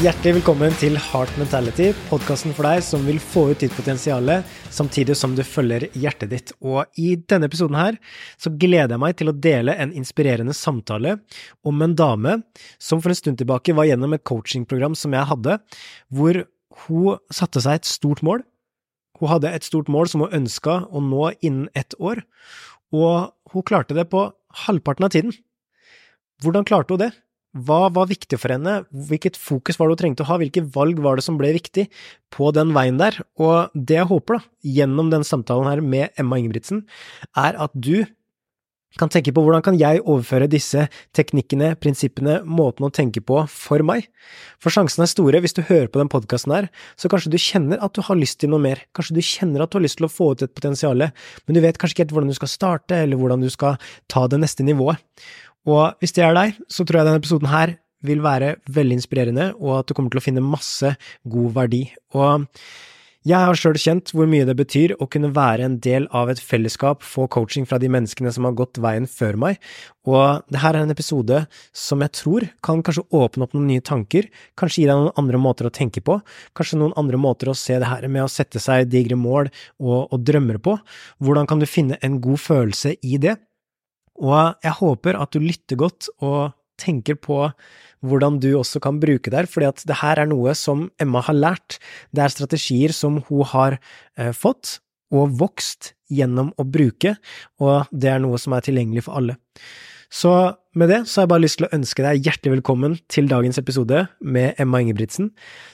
Hjertelig velkommen til Heart Mentality, podkasten for deg som vil få ut ditt potensial samtidig som du følger hjertet ditt. Og i denne episoden her så gleder jeg meg til å dele en inspirerende samtale om en dame som for en stund tilbake var gjennom et coachingprogram som jeg hadde, hvor hun satte seg et stort mål. Hun hadde et stort mål som hun ønska å nå innen ett år, og hun klarte det på halvparten av tiden. Hvordan klarte hun det? Hva var viktig for henne? Hvilket fokus var det hun trengte å ha? Hvilke valg var det som ble viktig på den veien der? Og det jeg håper, da, gjennom den samtalen her med Emma Ingebrigtsen, er at du kan tenke på hvordan kan jeg overføre disse teknikkene, prinsippene, måten å tenke på for meg? For sjansen er store, hvis du hører på den podkasten her, så kanskje du kjenner at du har lyst til noe mer, kanskje du kjenner at du har lyst til å få ut et potensial, men du vet kanskje ikke helt hvordan du skal starte, eller hvordan du skal ta det neste nivået. Og hvis det er deg, så tror jeg denne episoden her vil være veldig inspirerende, og at du kommer til å finne masse god verdi. Og jeg har sjøl kjent hvor mye det betyr å kunne være en del av et fellesskap, få coaching fra de menneskene som har gått veien før meg, og det her er en episode som jeg tror kan kanskje åpne opp noen nye tanker, kanskje gi deg noen andre måter å tenke på, kanskje noen andre måter å se det her med å sette seg digre mål og, og drømmer på, hvordan kan du finne en god følelse i det? Og jeg håper at du lytter godt og tenker på hvordan du også kan bruke det her, fordi at det her er noe som Emma har lært. Det er strategier som hun har eh, fått og vokst gjennom å bruke, og det er noe som er tilgjengelig for alle. Så med det så har jeg bare lyst til å ønske deg hjertelig velkommen til dagens episode med Emma Ingebrigtsen,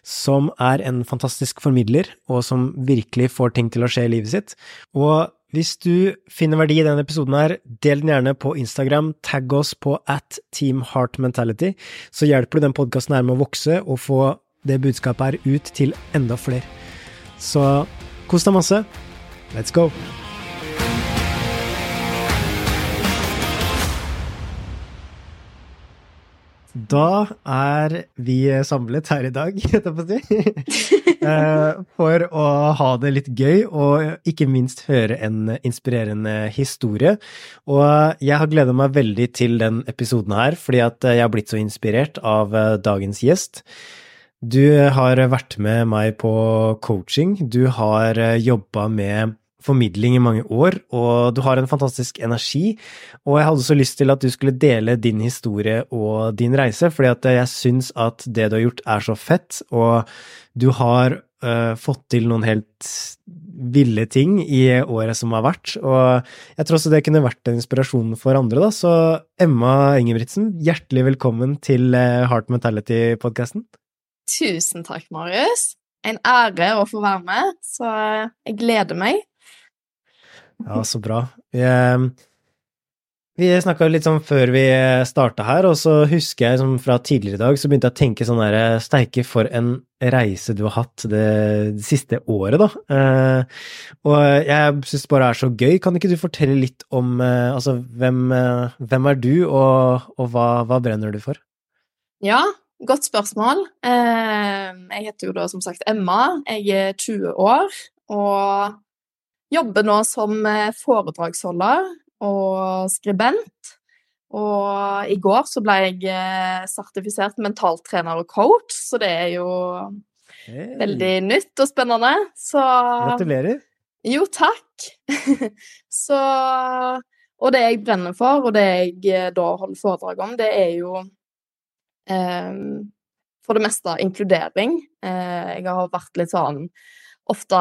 som er en fantastisk formidler, og som virkelig får ting til å skje i livet sitt. Og hvis du finner verdi i denne episoden her, del den gjerne på Instagram, tagg oss på at Team så hjelper du den podkasten her med å vokse og få det budskapet her ut til enda flere. Så kos deg masse. Let's go! Da er vi samlet her i dag, eh, for å ha det litt gøy og ikke minst høre en inspirerende historie. Og jeg har gleda meg veldig til den episoden her, fordi at jeg har blitt så inspirert av eh, dagens gjest. Du har vært med meg på coaching, du har eh, jobba med formidling i mange år, og du har en fantastisk energi. Og jeg hadde så lyst til at du skulle dele din historie og din reise, fordi at jeg syns at det du har gjort er så fett, og du har uh, fått til noen helt ville ting i året som har vært. Og jeg tror også det kunne vært en inspirasjon for andre, da. Så Emma Ingebrigtsen, hjertelig velkommen til eh, Heart Mentality-podkasten. Tusen takk, Marius. En ære å få være med, så jeg gleder meg. Ja, så bra. Ehm, vi snakka litt sånn før vi starta her, og så husker jeg som fra tidligere i dag, så begynte jeg å tenke sånn derre Steike, for en reise du har hatt det, det siste året, da. Eh, og jeg syns bare det er så gøy. Kan ikke du fortelle litt om eh, altså hvem, eh, hvem er du, og, og hva, hva, brenner du for? Ja, godt spørsmål. Eh, jeg heter jo da som sagt Emma. Jeg er 20 år. Og Jobber nå som eh, foredragsholder og skribent. Og i går så ble jeg eh, sertifisert mentaltrener og coach, så det er jo hey. veldig nytt og spennende. Så Gratulerer. Jo, takk. så Og det jeg brenner for, og det jeg eh, da holder foredrag om, det er jo eh, for det meste inkludering. Eh, jeg har vært litt sånn ofte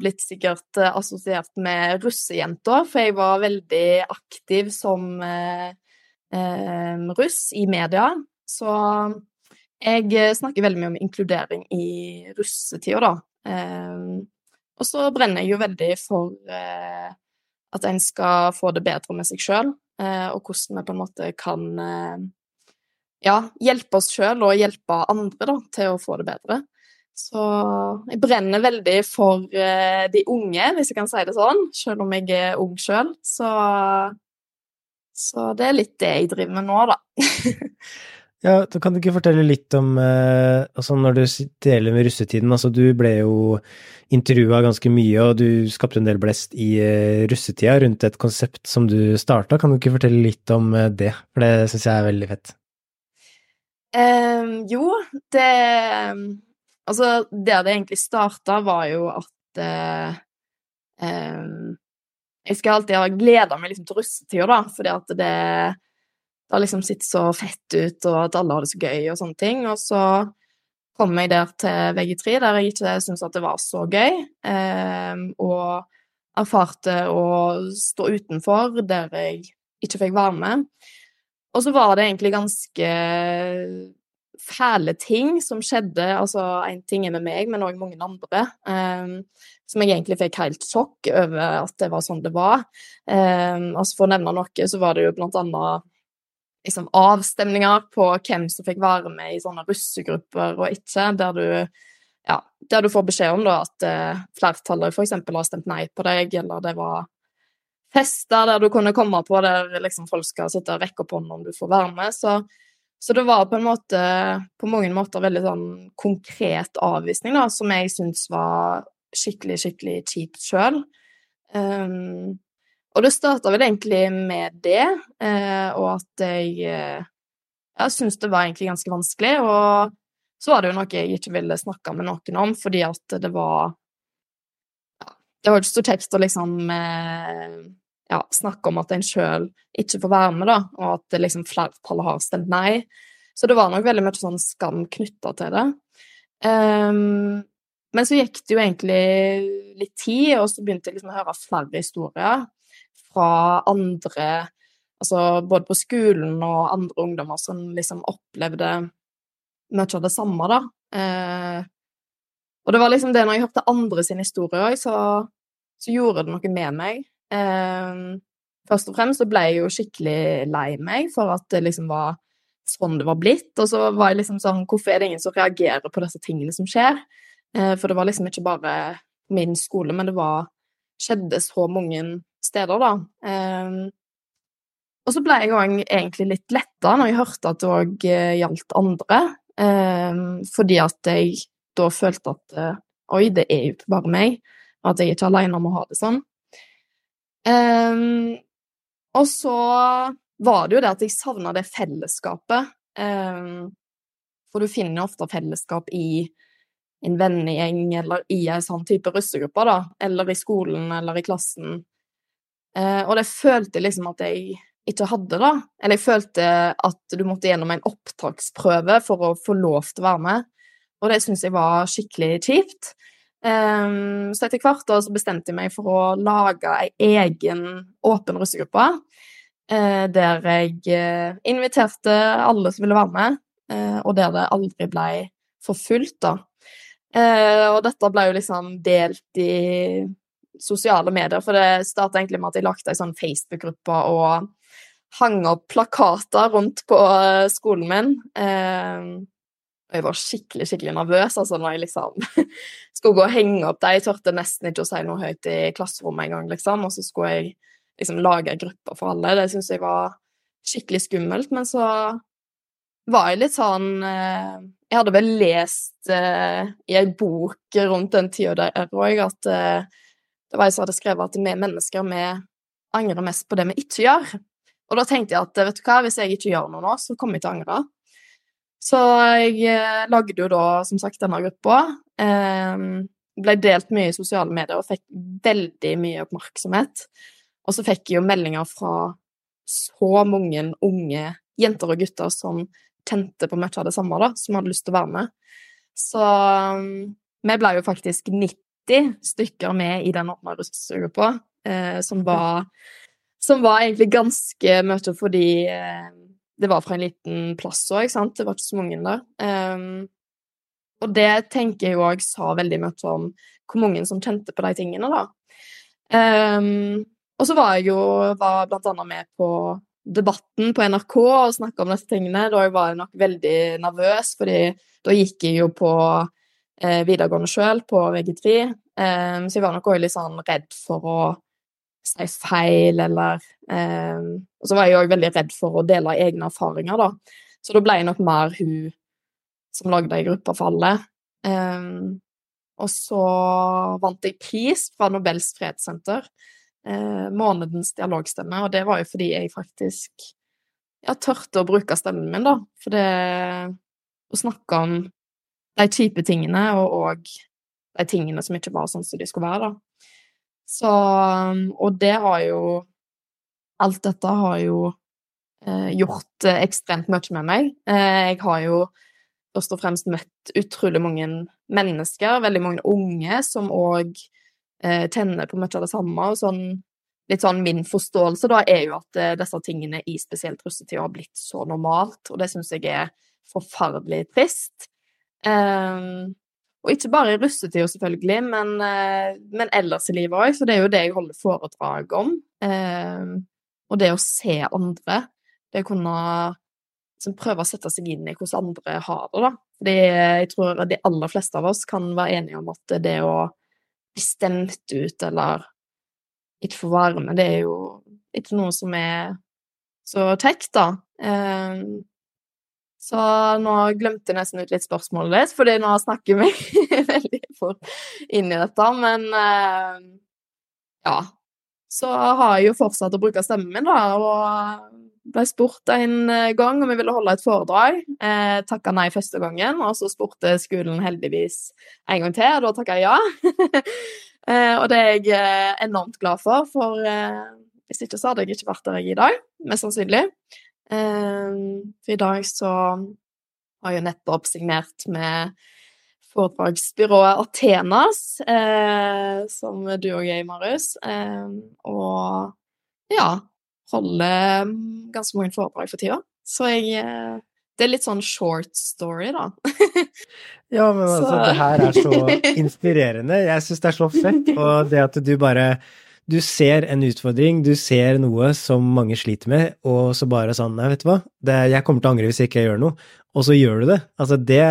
blitt sikkert eh, assosiert med russejenter, for jeg var veldig aktiv som eh, eh, russ i media. Så jeg snakker veldig mye om inkludering i russetida, da. Eh, og så brenner jeg jo veldig for eh, at en skal få det bedre med seg sjøl, eh, og hvordan vi på en måte kan ja, hjelpe oss sjøl og hjelpe andre da, til å få det bedre. Så jeg brenner veldig for uh, de unge, hvis jeg kan si det sånn, selv om jeg er ung sjøl. Så, så, det er litt det jeg driver med nå, da. ja, da kan du ikke fortelle litt om uh, altså når du deler med russetiden, altså du ble jo intervjua ganske mye, og du skapte en del blest i uh, russetida rundt et konsept som du starta. Kan du ikke fortelle litt om det, for det syns jeg er veldig fett. Um, jo, det Altså, der det egentlig starta, var jo at eh, eh, Jeg skal alltid ha gleda meg liksom til russetida, da, fordi at det det har liksom sett så fett ut, og at alle har det så gøy og sånne ting. Og så kom jeg der til VG3, der jeg ikke syntes at det var så gøy, eh, og erfarte å stå utenfor der jeg ikke fikk være med. Og så var det egentlig ganske fæle ting som skjedde. Altså, én ting er med meg, men òg mange andre. Um, som jeg egentlig fikk helt sjokk over at det var sånn det var. Um, altså, for å nevne noe, så var det jo blant annet liksom, avstemninger på hvem som fikk være med i sånne russegrupper og ikke, der du ja, der du får beskjed om da, at uh, flertallet f.eks. har stemt nei på deg, eller det var fester der du kunne komme på der liksom folk skal sitte og rekke opp hånden om du får være med. Så, så, det var på en måte på mange måter veldig sånn konkret avvisning, da, som jeg syns var skikkelig, skikkelig kjipt sjøl. Um, og det starta vel egentlig med det, uh, og at jeg uh, jeg syns det var egentlig ganske vanskelig. Og så var det jo noe jeg ikke ville snakke med noen om, fordi at det var ja, Det var ikke så kjekt å liksom uh, ja, snakke om at en sjøl ikke får være med, da, og at liksom flertallet har stemt nei. Så det var nok veldig mye sånn skam knytta til det. Um, men så gikk det jo egentlig litt tid, og så begynte jeg liksom å høre flere historier fra andre Altså både på skolen og andre ungdommer som liksom opplevde mye av det samme, da. Uh, og det var liksom det, når jeg hørte andre sine historier òg, så, så gjorde det noe med meg. Um, først og fremst så ble jeg jo skikkelig lei meg for at det liksom var sånn det var blitt. Og så var jeg liksom sånn Hvorfor er det ingen som reagerer på disse tingene som skjer? Uh, for det var liksom ikke bare min skole, men det var skjedde så mange steder, da. Um, og så ble jeg òg egentlig litt letta når jeg hørte at det òg uh, gjaldt andre. Um, fordi at jeg da følte at uh, oi, det er jo ikke bare meg, at jeg ikke er aleine om å ha det sånn. Um, og så var det jo det at jeg savna det fellesskapet. Um, for du finner ofte fellesskap i en vennegjeng eller i en sånn type russegruppe, da. Eller i skolen eller i klassen. Uh, og det følte jeg liksom at jeg ikke hadde, da. Eller jeg følte at du måtte gjennom en opptaksprøve for å få lov til å være med. Og det syns jeg var skikkelig kjipt. Um, så etter hvert da så bestemte jeg meg for å lage ei egen åpen russegruppe. Uh, der jeg uh, inviterte alle som ville være med, uh, og der det aldri ble for fullt, da. og dette ble jo liksom delt i sosiale medier, for det starta egentlig med at jeg lagde ei sånn Facebook-gruppe og hang opp plakater rundt på skolen min. Jeg var skikkelig skikkelig nervøs altså når jeg liksom skulle gå og henge opp det. Jeg turte nesten ikke å si noe høyt i klasserommet engang, liksom. Og så skulle jeg liksom lage en gruppe for alle. Det syntes jeg var skikkelig skummelt. Men så var jeg litt sånn eh, Jeg hadde vel lest eh, i ei bok rundt den tida der òg at eh, det var jeg som hadde skrevet at vi mennesker vi angrer mest på det vi ikke gjør. Og da tenkte jeg at vet du hva, hvis jeg ikke gjør noe nå, så kommer jeg til å angre. Så jeg eh, lagde jo da som sagt denne gruppa. Eh, ble delt mye i sosiale medier og fikk veldig mye oppmerksomhet. Og så fikk jeg jo meldinger fra så mange unge jenter og gutter som tente på mye av det samme, da, som hadde lyst til å være med. Så um, vi ble jo faktisk 90 stykker med i den åpna russegruppa, eh, som var Som var egentlig ganske mye fordi eh, det var fra en liten plass òg, sant. Det var ikke så mange der. Um, og det tenker jeg òg sa veldig mye om hvor mange som kjente på de tingene, da. Um, og så var jeg jo var blant annet med på Debatten på NRK og snakka om disse tingene. Da var jeg nok veldig nervøs, fordi da gikk jeg jo på eh, videregående sjøl, på VG3, um, så jeg var nok òg litt sånn redd for å si feil, eller eh, Og så var jeg òg veldig redd for å dele egne erfaringer, da. Så da ble jeg nok mer hun som lagde ei gruppe for alle. Eh, og så vant jeg pris fra Nobels fredssenter, eh, månedens dialogstemme, og det var jo fordi jeg faktisk ja, tørte å bruke stemmen min, da. For det å snakke om de kjipe tingene, og òg de tingene som ikke var sånn som de skulle være, da. Så Og det har jo Alt dette har jo eh, gjort eh, ekstremt mye med meg. Eh, jeg har jo først og fremst møtt utrolig mange mennesker, veldig mange unge, som òg eh, tenner på mye av det samme. og sånn litt sånn min forståelse da, er jo at eh, disse tingene i spesielt russetida har blitt så normalt, og det syns jeg er forferdelig trist. Um, og ikke bare i russetida, selvfølgelig, men, uh, men, ellers i livet òg, så det er jo det jeg holder foredrag om. Um, og det å se andre, det å kunne liksom, prøve å sette seg inn i hvordan andre har det, da. Fordi jeg tror de aller fleste av oss kan være enige om at det å bli stemt ut eller ikke få være med, det er jo ikke noe som er så kjekt, da. Så nå glemte jeg nesten ut litt spørsmålet ditt, fordi nå snakker vi veldig fort inn i dette. Men uh, ja. Så har jeg jo fortsatt å bruke stemmen min, da, og ble spurt en gang om jeg ville holde et foredrag. Eh, takka nei første gangen, og så spurte skolen heldigvis en gang til, og da takka jeg ja. eh, og det er jeg eh, enormt glad for, for eh, hvis ikke så hadde jeg ikke vært der jeg er i dag, mest sannsynlig. Ehm, for i dag så har jeg nettopp signert med foredragsbyrået Athenas, eh, som du òg er i, Marius. Eh, og ja, holder ganske mange foredrag for tida. Så jeg eh, Det er litt sånn short story, da. ja, men altså, så. det her er så inspirerende. Jeg syns det er så fett. Og det at du bare du ser en utfordring, du ser noe som mange sliter med, og så bare sånn Nei, vet du hva, det, jeg kommer til å angre hvis jeg ikke gjør noe. Og så gjør du det. Altså, det,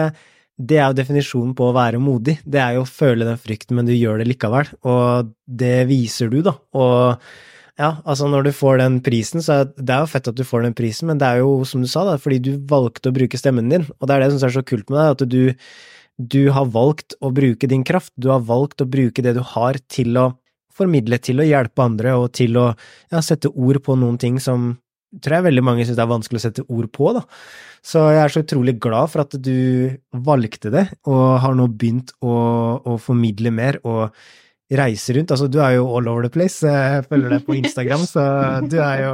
det er jo definisjonen på å være modig. Det er jo å føle den frykten, men du gjør det likevel. Og det viser du, da. Og ja, altså når du får den prisen, så det er jo fett at du får den prisen, men det er jo, som du sa, da, fordi du valgte å bruke stemmen din. Og det er det som er så kult med deg, at du, du har valgt å bruke din kraft. Du har valgt å bruke det du har til å formidle til å hjelpe andre, og til å ja, sette ord på noen ting som tror jeg veldig mange syns er vanskelig å sette ord på, da. Så jeg er så utrolig glad for at du valgte det, og har nå begynt å, å formidle mer, og reise rundt. Altså, du er jo all over the place. Jeg følger deg på Instagram, så du er jo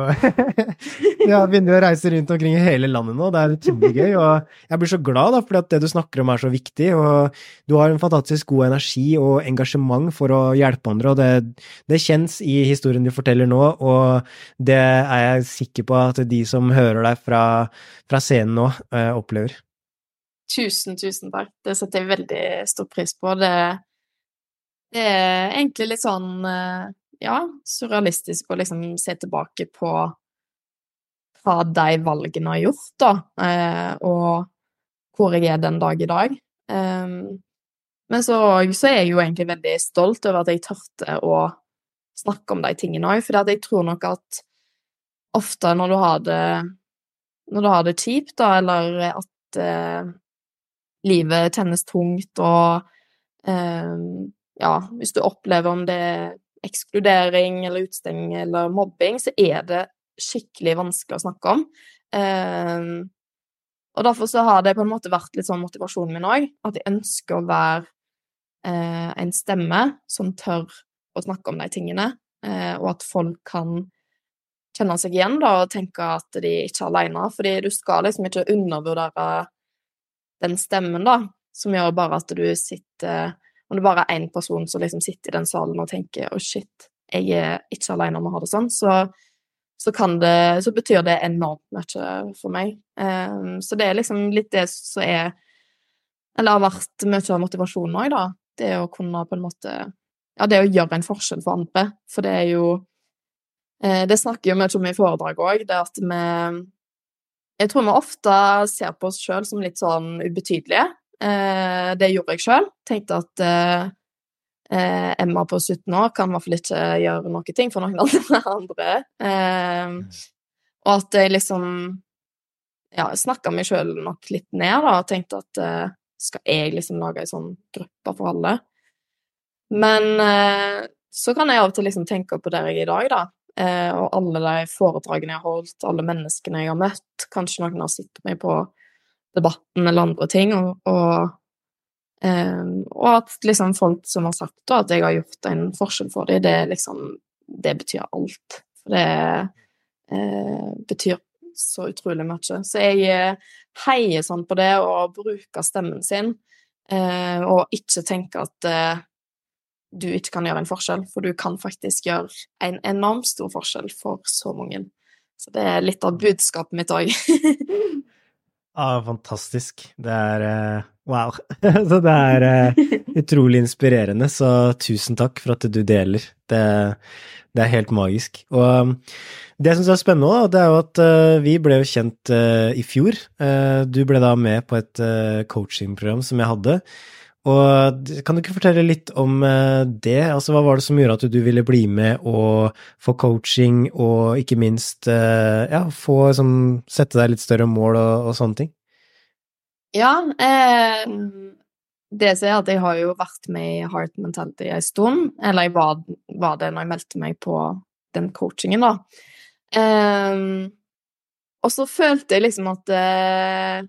Ja, begynner å reise rundt omkring i hele landet nå. Det er utrolig gøy. Og jeg blir så glad, da, fordi at det du snakker om er så viktig. Og du har en fantastisk god energi og engasjement for å hjelpe andre, og det, det kjennes i historien du forteller nå, og det er jeg sikker på at de som hører deg fra, fra scenen nå, eh, opplever. Tusen, tusen takk. Det setter jeg veldig stor pris på. Det det er egentlig litt sånn, eh, ja, surrealistisk å liksom se tilbake på hva de valgene har gjort, da, eh, og hvor jeg er den dag i dag. Ehm, men så, så er jeg jo egentlig veldig stolt over at jeg tørte å snakke om de tingene òg, for jeg tror nok at ofte når du har det når du har det kjipt, da, eller at eh, livet tennes tungt og eh, ja, hvis du opplever om det er ekskludering eller utestenging eller mobbing, så er det skikkelig vanskelig å snakke om. Um, og derfor så har det på en måte vært litt sånn motivasjonen min òg, at jeg ønsker å være uh, en stemme som tør å snakke om de tingene, uh, og at folk kan kjenne seg igjen da, og tenke at de ikke er alene. Fordi du skal liksom ikke undervurdere den stemmen, da, som gjør bare at du sitter om det bare er én person som liksom sitter i den salen og tenker 'å, oh, shit, jeg er ikke alene om å ha det sånn', så, så, det, så betyr det enormt mye for meg. Um, så det er liksom litt det som er Eller har vært mye av motivasjonen òg, da. Det å kunne på en måte Ja, det å gjøre en forskjell for andre. For det er jo eh, Det snakker jo mye om i foredraget òg, det at vi jeg tror vi ofte ser på oss sjøl som litt sånn ubetydelige. Eh, det gjorde jeg sjøl. Tenkte at eh, eh, Emma på 17 år kan i hvert fall ikke gjøre noen ting for noen andre. Eh, og at jeg liksom ja, snakka meg sjøl nok litt ned, da, og tenkte at eh, skal jeg liksom lage ei sånn gruppe for alle? Men eh, så kan jeg av og til liksom tenke på der jeg er i dag, da. og alle de foredragene jeg har holdt, alle menneskene jeg har møtt. Kanskje noen har sett meg på debatten eller andre ting, og, og, um, og at liksom folk som har sagt at jeg har gjort en forskjell for dem, det liksom Det betyr alt. For det uh, betyr så utrolig mye. Så jeg eh, heier sånn på det å bruke stemmen sin, uh, og ikke tenke at uh, du ikke kan gjøre en forskjell, for du kan faktisk gjøre en enormt stor forskjell for så mange. Så det er litt av budskapet mitt òg. ah, fantastisk. Det er uh, wow. så det er uh, utrolig inspirerende, så tusen takk for at du deler. Det, det er helt magisk. Og um, det jeg syns er spennende òg, det er jo at uh, vi ble jo kjent i fjor. du ble da med på et coachingprogram som jeg hadde. Og kan du ikke fortelle litt om eh, det? Altså, hva var det som gjorde at du ville bli med og få coaching, og ikke minst eh, ja, få liksom, sette deg litt større mål og, og sånne ting? Ja, eh, det som er at jeg har jo vært med i Heart Mentality en stund. Eller jeg var, var, det når jeg meldte meg på den coachingen, da. Eh, og så følte jeg liksom at eh,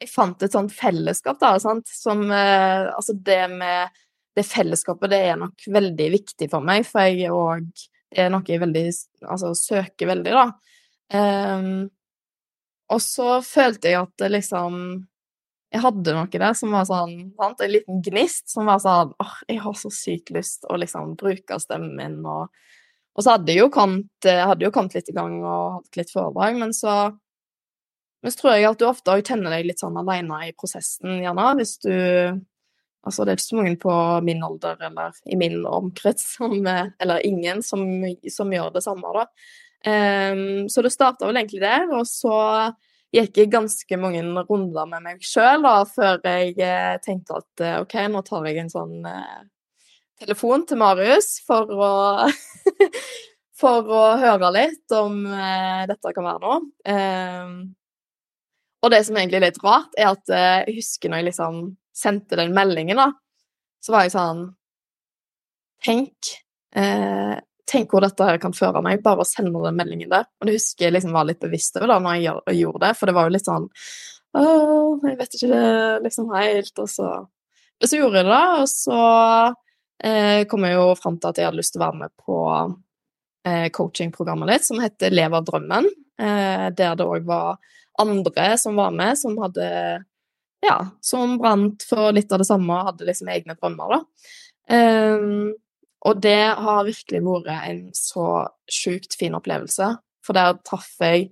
jeg fant et sånt fellesskap, da, sant, som eh, Altså, det med det fellesskapet, det er nok veldig viktig for meg, for jeg òg Det er noe jeg veldig Altså søker veldig, da. Um, og så følte jeg at liksom Jeg hadde noe der som var sånn sant, En liten gnist som var sånn åh, jeg har så sykt lyst å liksom bruke stemmen min, og, og så hadde jeg jo kommet, hadde jo kommet litt i gang og hatt litt foredrag, men så men så tror jeg at du ofte kjenner deg litt sånn alene i prosessen, gjerne, hvis du Altså, det er ikke så mange på min alder eller i min omkrets som Eller ingen som, som gjør det samme, da. Um, så det starta vel egentlig der, og så gikk jeg ganske mange runder med meg sjøl før jeg eh, tenkte at eh, OK, nå tar jeg en sånn eh, telefon til Marius for å For å høre litt om eh, dette kan være noe. Um, og det som egentlig er litt rart, er at jeg husker når jeg liksom sendte den meldingen, da, så var jeg sånn Tenk Eh, Tenk hvor dette kan føre meg, bare å sende den meldingen der. Og det husker jeg liksom var litt bevisst over da når jeg, gjorde det, for det var jo litt sånn Å, jeg vet ikke det liksom helt, og så Men så gjorde jeg det, og så eh, kom jeg jo fram til at jeg hadde lyst til å være med på coachingprogrammet ditt som heter Lev av drømmen, der det òg var andre som var med, som hadde Ja, som brant for litt av det samme og hadde liksom egne drømmer, da. Um, og det har virkelig vært en så sjukt fin opplevelse, for der traff jeg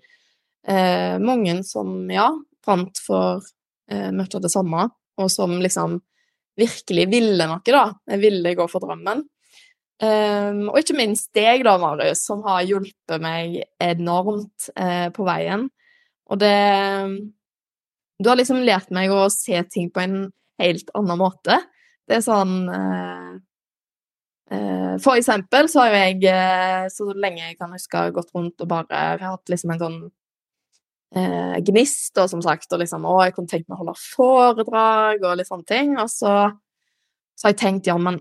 eh, mange som, ja, brant for eh, mye av det samme, og som liksom virkelig ville noe, da. Jeg ville gå for drømmen. Um, og ikke minst deg, da, Marius, som har hjulpet meg enormt uh, på veien. Og det Du har liksom lært meg å se ting på en helt annen måte. Det er sånn uh, uh, For eksempel så har jo jeg, så lenge jeg kan huske, gått rundt og bare hatt liksom en sånn gnist, og som sagt, og liksom Å, jeg kunne tenkt meg å holde foredrag og litt sånne ting. Og så, så har jeg tenkt ja, men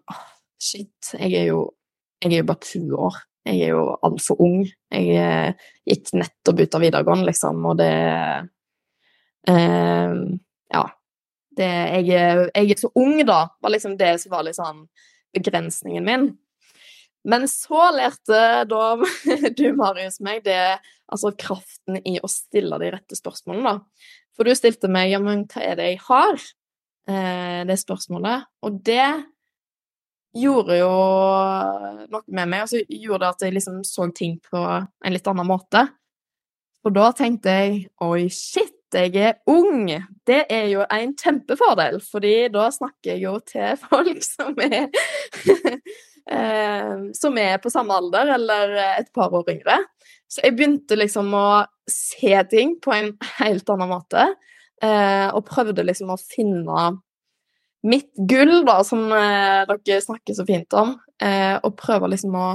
shit, jeg er jo jeg er jo bare 20 år. Jeg er jo altfor ung. Jeg eh, gikk nettopp ut av videregående, liksom, og det eh, Ja. Det, jeg, jeg, er så ung, da, var liksom det som var liksom begrensningen min. Men så lærte da du, Marius, meg det Altså kraften i å stille de rette spørsmålene, da. For du stilte meg ja, men hva er det jeg har? Eh, det spørsmålet. Og det gjorde jo noe med meg, og så gjorde det at jeg liksom så ting på en litt annen måte. Og da tenkte jeg oi, shit, jeg er ung. Det er jo en kjempefordel, fordi da snakker jeg jo til folk som er eh, Som er på samme alder eller et par år yngre. Så jeg begynte liksom å se ting på en helt annen måte, eh, og prøvde liksom å finne mitt gull, da, som eh, dere snakker så fint om, eh, og prøver liksom å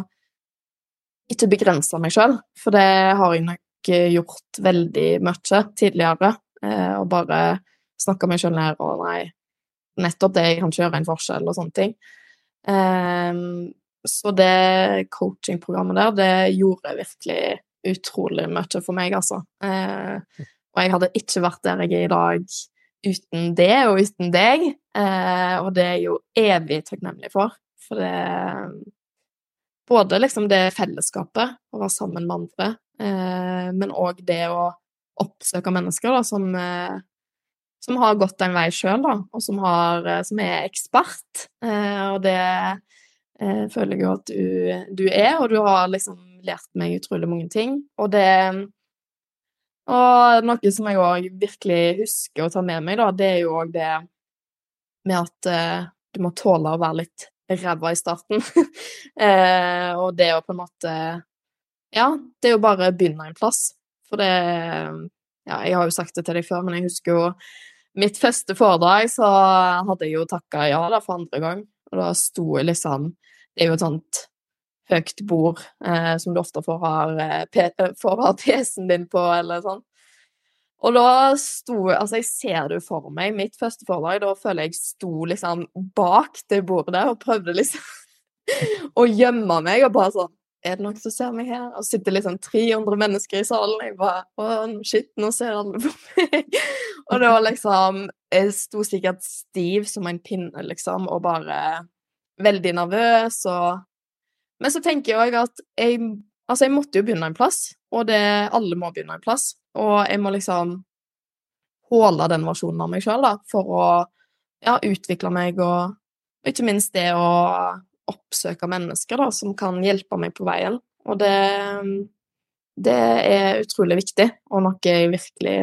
ikke begrense meg sjøl, for det har jeg nok eh, gjort veldig mye tidligere. Eh, og bare snakka meg sjøl ned og nei, nettopp det, jeg kan ikke gjøre en forskjell og sånne ting. Eh, så det coachingprogrammet der, det gjorde virkelig utrolig mye for meg, altså. Eh, og jeg hadde ikke vært der jeg er i dag uten det og uten deg, eh, og det er jo evig takknemlig for. For det Både liksom det fellesskapet, å være sammen med andre, eh, men òg det å oppsøke mennesker da, som, eh, som har gått en vei sjøl, og som, har, som er ekspert. Og det føler jeg jo at du, du, er, og du har liksom lært meg utrolig mange ting. Og det Og noe som jeg òg virkelig husker å ta med meg, da, det er jo òg det med at eh, du må tåle å være litt ræva i starten. eh, og det å på en måte Ja, det er jo bare å begynne en plass. For det Ja, jeg har jo sagt det til deg før, men jeg husker jo mitt første foredrag, så hadde jeg jo takka ja da for andre gang. Og da sto jeg liksom Det er jo et sånt høyt bord eh, som du ofte får eh, får ha PC-en din på, eller sånn. Og da sto Altså, jeg ser det jo for meg. Mitt første foredrag, da føler jeg sto liksom bak det bordet og prøvde liksom å gjemme meg og bare sånn Er det noen som ser meg her? Og sitter liksom 300 mennesker i salen. Jeg bare Å, shit, nå ser alle på meg. og det var liksom Jeg sto sikkert stiv som en pinne, liksom, og bare veldig nervøs og Men så tenker jeg òg at jeg Altså, jeg måtte jo begynne en plass, og det Alle må begynne en plass. Og jeg må liksom holde den versjonen av meg sjøl, da, for å ja, utvikle meg, og, og, ikke minst det å oppsøke mennesker da, som kan hjelpe meg på veien. Og det, det er utrolig viktig, og noe jeg virkelig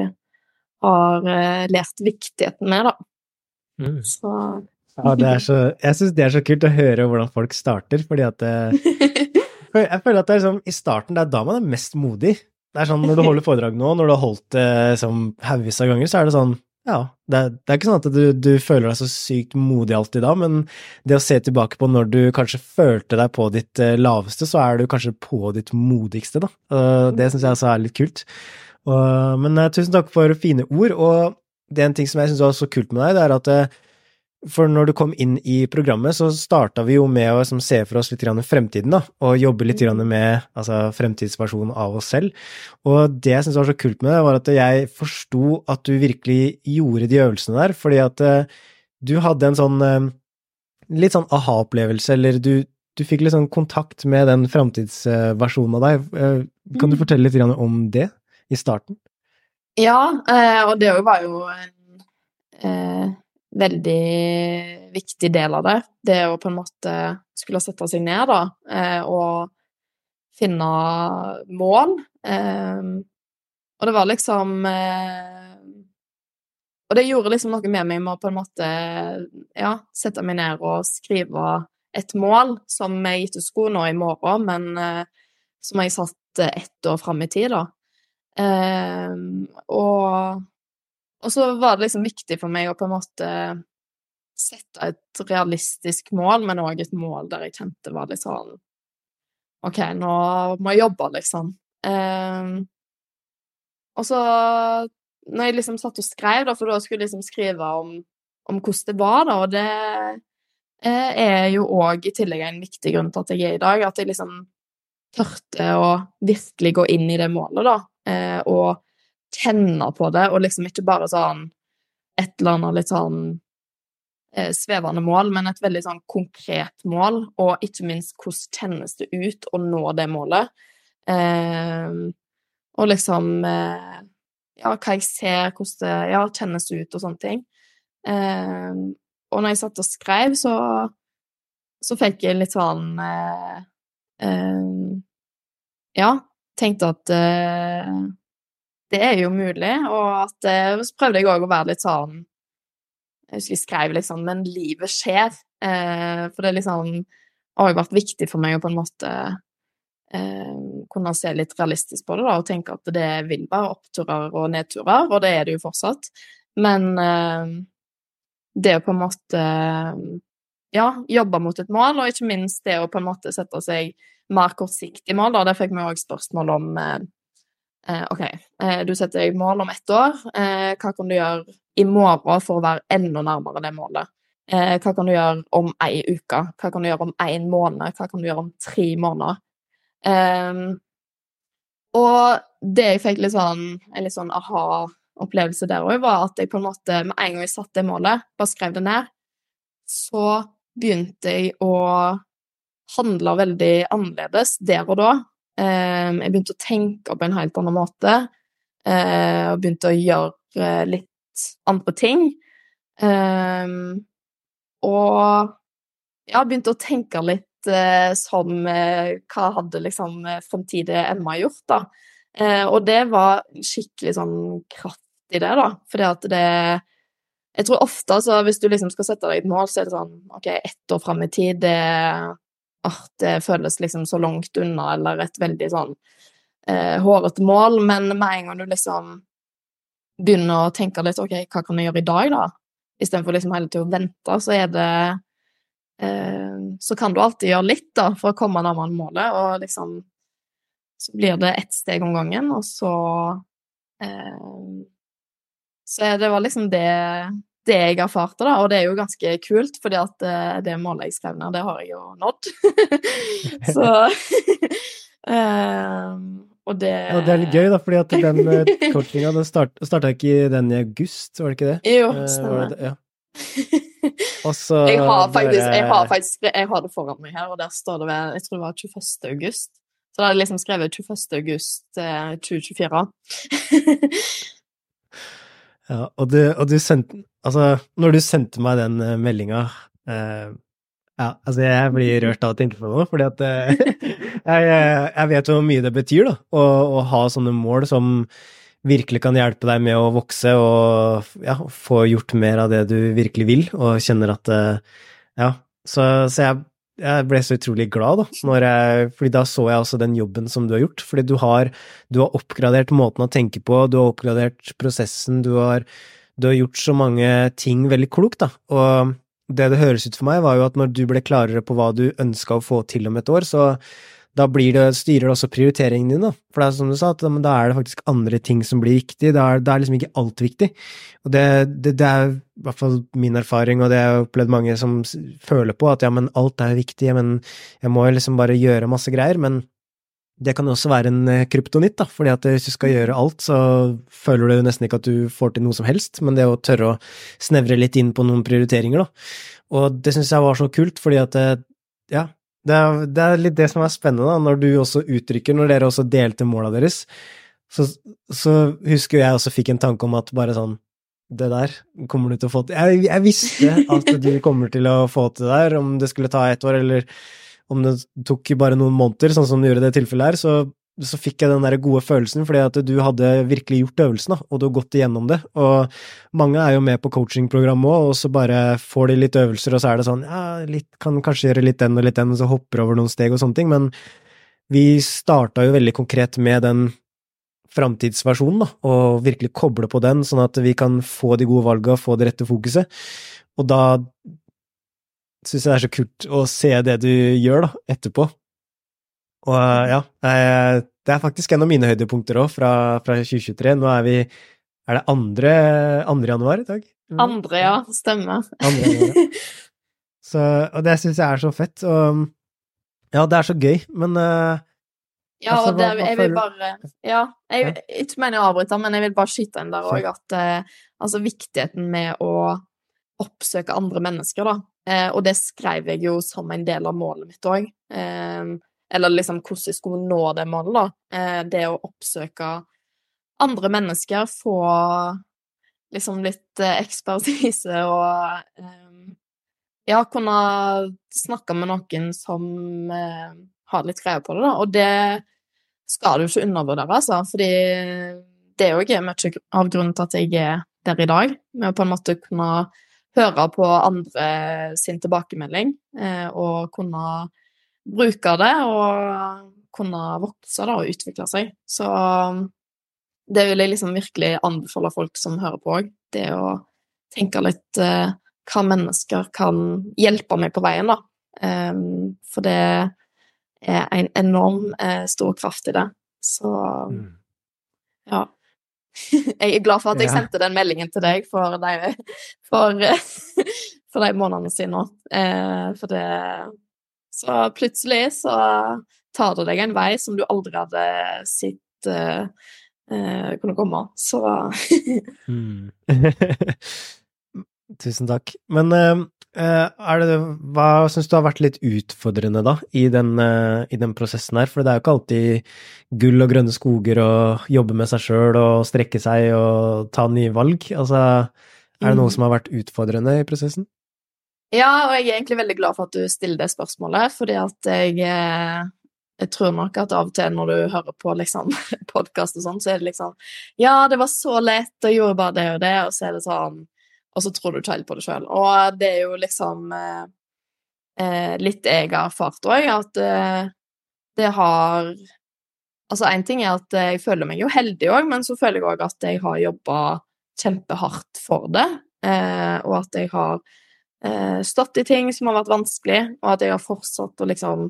har eh, lært viktigheten med, da. Mm. Så ja, det er så, jeg syns det er så kult å høre hvordan folk starter, fordi at Jeg føler at det er sånn, i starten, det er da man er mest modig. Det er sånn når du holder foredrag nå, når du har holdt det som haugevis av ganger, så er det sånn ja, det er, det er ikke sånn at du, du, føler deg så sykt modig alltid da, men det å se tilbake på når du kanskje følte deg på ditt uh, laveste, så er du kanskje på ditt modigste, da. Det syns jeg altså er litt kult. Men tusen takk for fine ord, og det er en ting som jeg syns var så kult med deg, det er at for når du kom inn i programmet, så starta vi jo med å liksom, se for oss litt fremtiden, da, og jobbe litt grann med altså, fremtidsversjonen av oss selv. Og det jeg syntes var så kult med det, var at jeg forsto at du virkelig gjorde de øvelsene der, fordi at uh, du hadde en sånn uh, litt sånn aha-opplevelse, eller du, du, fikk litt sånn kontakt med den fremtidsversjonen av deg. Uh, kan du mm. fortelle litt om det i starten? Ja, og det var jo en veldig viktig del av det. Det å på en måte skulle sette seg ned, da, eh, og finne mål. Eh, og det var liksom eh, Og det gjorde liksom noe med meg med å på en måte ja, sette meg ned og skrive et mål som jeg ikke skulle nå i morgen, men som jeg satt ett år fram i tid, da. og og så var det liksom viktig for meg å på en måte sette et realistisk mål, men òg et mål der jeg kjente var litt sånn OK, nå må jeg jobbe, liksom. Eh, og så, når jeg liksom satt og skrev, da, for da skulle jeg liksom skrive om, om hvordan det var, da, og det eh, er jo òg i tillegg en viktig grunn til at jeg er i dag, at jeg liksom tørte å virkelig gå inn i det målet, da, eh, og kjenne på det, og liksom ikke bare sånn et eller annet litt sånn eh, svevende mål, men et veldig sånn konkret mål, og ikke minst hvordan kjennes det ut å nå det målet. Eh, og liksom eh, Ja, hva jeg ser, hvordan det ja, kjennes ut, og sånne ting. Eh, og når jeg satt og skrev, så, så fikk jeg litt sånn eh, eh, Ja, tenkte at det er jo mulig, og at eh, så prøvde jeg òg å være litt sånn Jeg husker jeg skrev liksom Men livet skjer. Eh, for det liksom har òg vært viktig for meg å på en måte eh, kunne se litt realistisk på det, da, og tenke at det vil være oppturer og nedturer, og det er det jo fortsatt. Men eh, det å på en måte ja, jobbe mot et mål, og ikke minst det å på en måte sette seg mer kortsiktig mål, da, det fikk vi òg spørsmål om Eh, OK, eh, du setter deg mål om ett år. Eh, hva kan du gjøre i morgen for å være enda nærmere det målet? hva kan du gjøre om ei uke? Hva kan du gjøre om én måned? Hva kan du gjøre om tre måneder? Um, og det jeg fikk litt sånn, en litt sånn aha opplevelse der òg, var at jeg på en måte, med en gang jeg satte det målet, bare skrev det ned, så begynte jeg å handle veldig annerledes der og da. Eh, jeg begynte å tenke på en helt annen måte, eh, og begynte å gjøre litt andre ting. Og ja, begynte å tenke litt eh, som eh, Hva hadde liksom framtidige Emma gjort, da? Eh, og det var skikkelig sånn kraft i det, da. Fordi at det Jeg tror ofte, altså, hvis du liksom skal sette deg et mål, så er det sånn OK, ett år fram i tid, det ah, det føles liksom så langt unna, eller et veldig sånn eh, hårete mål, men med en gang du liksom begynner å tenke litt OK, hva kan jeg gjøre i dag, da? Istedenfor liksom hele tida å vente, så er det eh, Så kan du alltid gjøre litt, da, for å komme nærmere målet, og liksom Så blir det ett steg om gangen, og så eh, Så det var liksom det det jeg erfarte, da, og det er jo ganske kult, fordi at uh, det målet jeg skrev ned, det har jeg jo nådd. så um, og det Ja, det er litt gøy, da, fordi at den uh, coachinga start, starta ikke den i august, var det ikke det? Jo, Eh, stemmer. det, ja. Og så jeg, har faktisk, jeg har faktisk jeg har det foran meg her, og der står det ved Jeg tror det var 21. august. Så da hadde jeg liksom skrevet 21. august eh, 2024. Ja, og du, og du sendte Altså, når du sendte meg den uh, meldinga uh, Ja, altså, jeg blir rørt av å på det nå, fordi at uh, jeg, jeg vet hvor mye det betyr, da, å, å ha sånne mål som virkelig kan hjelpe deg med å vokse og ja, få gjort mer av det du virkelig vil, og kjenner at Ja, så, så jeg, jeg ble så utrolig glad, da, jeg, fordi da så jeg også den jobben som du har gjort. Fordi du har, du har oppgradert måten å tenke på, du har oppgradert prosessen, du har, du har gjort så mange ting veldig klokt, da. Og det det høres ut for meg, var jo at når du ble klarere på hva du ønska å få til om et år, så da blir det, styrer det også prioriteringen din, da. For det er som du sa, at da, er det faktisk andre ting som blir viktig. Da er, er liksom ikke alt viktig. Og det, det, det er i hvert fall min erfaring, og det har jeg opplevd mange som føler på, at ja, men alt er viktig, men jeg må liksom bare gjøre masse greier. Men det kan jo også være en eh, kryptonitt, da, fordi at hvis du skal gjøre alt, så føler du nesten ikke at du får til noe som helst, men det å tørre å snevre litt inn på noen prioriteringer, da. Og det syns jeg var så kult, fordi at det, ja, det er, det er litt det som er spennende, da, når du også uttrykker, når dere også delte måla deres, så, så husker jeg også fikk en tanke om at bare sånn det der kommer du til å få til. Jeg, jeg visste at du kommer til å få til det der, om det skulle ta ett år eller om det tok bare noen måneder, sånn som det gjorde i det tilfellet her, så, så fikk jeg den der gode følelsen fordi at du hadde virkelig gjort øvelsen, og du har gått igjennom det. Og mange er jo med på coachingprogrammet òg, og så bare får de litt øvelser, og så er det sånn ja, litt, kan kanskje gjøre litt den og litt den, og så hopper over noen steg og sånne ting, men vi starta jo veldig konkret med den framtidsversjonen, da, og virkelig koble på den, sånn at vi kan få de gode valga, få det rette fokuset. Og da syns jeg det er så kult å se det du gjør, da, etterpå. Og eh, ja, eh, det er faktisk en av mine høydepunkter òg, fra, fra 2023. Nå er vi Er det andre, andre januar i dag? Andre, ja. Stemmer. Andre januar, ja. Så, og det syns jeg er så fett. Og ja, det er så gøy, men uh, Ja, Altså, og det, hva- hva jeg vil bare Ja, jeg ikke mener å avbryte, men jeg vil bare skyte inn der òg at uh, altså viktigheten med å oppsøke andre mennesker, da. Uh, og det skrev jeg jo som en del av målet mitt òg. Eller liksom hvordan jeg skulle nå det målet, da. Eh, det å oppsøke andre mennesker, få liksom litt eh, ekspertise og eh, ja, kunne snakke med noen som eh, har litt greie på det, da. Og det skal du ikke undervurdere, altså. Fordi det òg er mye av grunnen til at jeg er der i dag. Med å på en måte kunne høre på andre sin tilbakemelding, eh, og kunne bruke det og kunne vokse da, og utvikle seg. Så det vil jeg liksom virkelig anbefale folk som hører på òg. Det å tenke litt eh, hva mennesker kan hjelpe meg på veien, da. Um, for det er en enorm eh, stor kraft i det. Så mm. ja. Jeg er glad for at jeg Ja. sendte den meldingen til deg for de, for, for de månedene siden nå. Eh, for det Så plutselig så tar det deg en vei som du aldri hadde sett uh, uh, kunne komme. Så Mm. Tusen takk. Men er det, hva syns du har vært litt utfordrende, da, i den, i den prosessen her? For det er jo ikke alltid gull og grønne skoger og jobbe med seg sjøl og strekke seg og ta nye valg. Altså, er det noe Mm. som har vært utfordrende i prosessen? Ja, og jeg er egentlig veldig glad for at du stiller det spørsmålet, fordi at jeg eh, jeg tror nok at av og til når du hører på liksom, podkast og sånn, så er det liksom Ja, det var så lett, og gjorde bare det og det, og så er det sånn Og så tror du ikke helt på det sjøl. Og det er jo liksom eh, eh, litt jeg har erfart òg, at eh, det har Altså, én ting er at jeg føler meg jo heldig òg, men så føler jeg òg at jeg har jobba kjempehardt for det, eh, og at jeg har eh, stått i ting som har vært vanskelig, og at jeg har fortsatt å liksom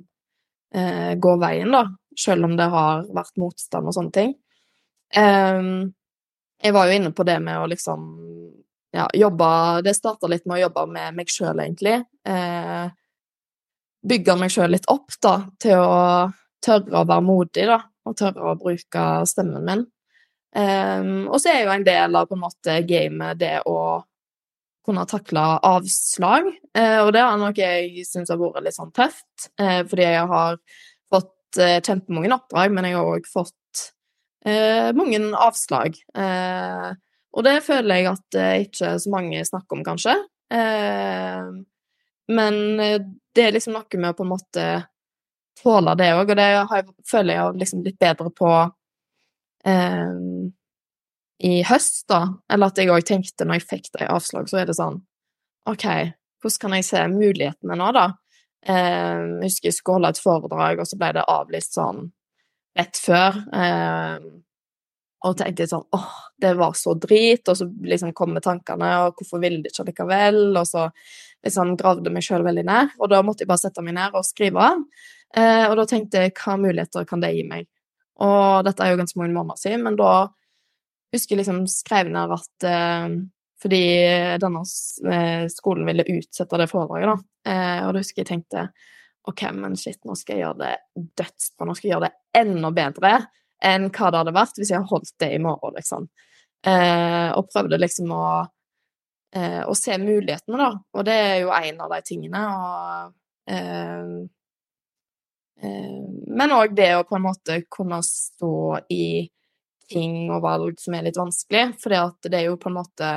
eh, gå veien, da, selv om det har vært motstand og sånne ting. Ehm, jeg var jo inne på det med å liksom ja, jobbe Det starta litt med å jobbe med meg sjøl, egentlig. Eh, bygge meg sjøl litt opp, da, til å tørre å være modig, da, og tørre å bruke stemmen min. Um, og så er jo en del av på en måte gamet det å kunne takle avslag, eh, og det er noe jeg syns har vært litt sånn tøft, eh, fordi jeg har fått eh, kjempemange oppdrag, men jeg har òg fått mange avslag. Og det føler jeg at ikke så mange snakker om, kanskje. Men det er liksom noe med å på en måte tåle det òg, og det føler jeg har liksom blitt bedre på i høst, da. Eller at jeg òg tenkte når jeg fikk det i avslag, så er det sånn OK, hvordan kan jeg se mulighetene nå, da? Eh, jeg husker jeg skulle holde et foredrag, og så ble det avlyst sånn rett før. Eh, og tenkte sånn åh, det var så drit, og så liksom kom med tankene, og hvorfor ville de ikke likevel? Og så liksom gravde meg sjøl veldig ned, og da måtte jeg bare sette meg ned og skrive. Eh, og da tenkte jeg hva muligheter kan det gi meg? Og dette er jo ganske mange måneder siden, men da husker liksom skrev ned at eh, fordi denne skolen ville utsette det foredraget, da. Eh, og da husker jeg tenkte OK, men shit, nå skal jeg gjøre det dødsbra, nå skal jeg gjøre det enda bedre enn hva det hadde vært hvis jeg hadde holdt det i morgen, liksom. Eh, og prøvde liksom å, eh, å se mulighetene, da. Og det er jo en av de tingene. Og eh, Men òg det å på en måte kunne stå i ting og valg som er litt vanskelig, fordi det er jo på en måte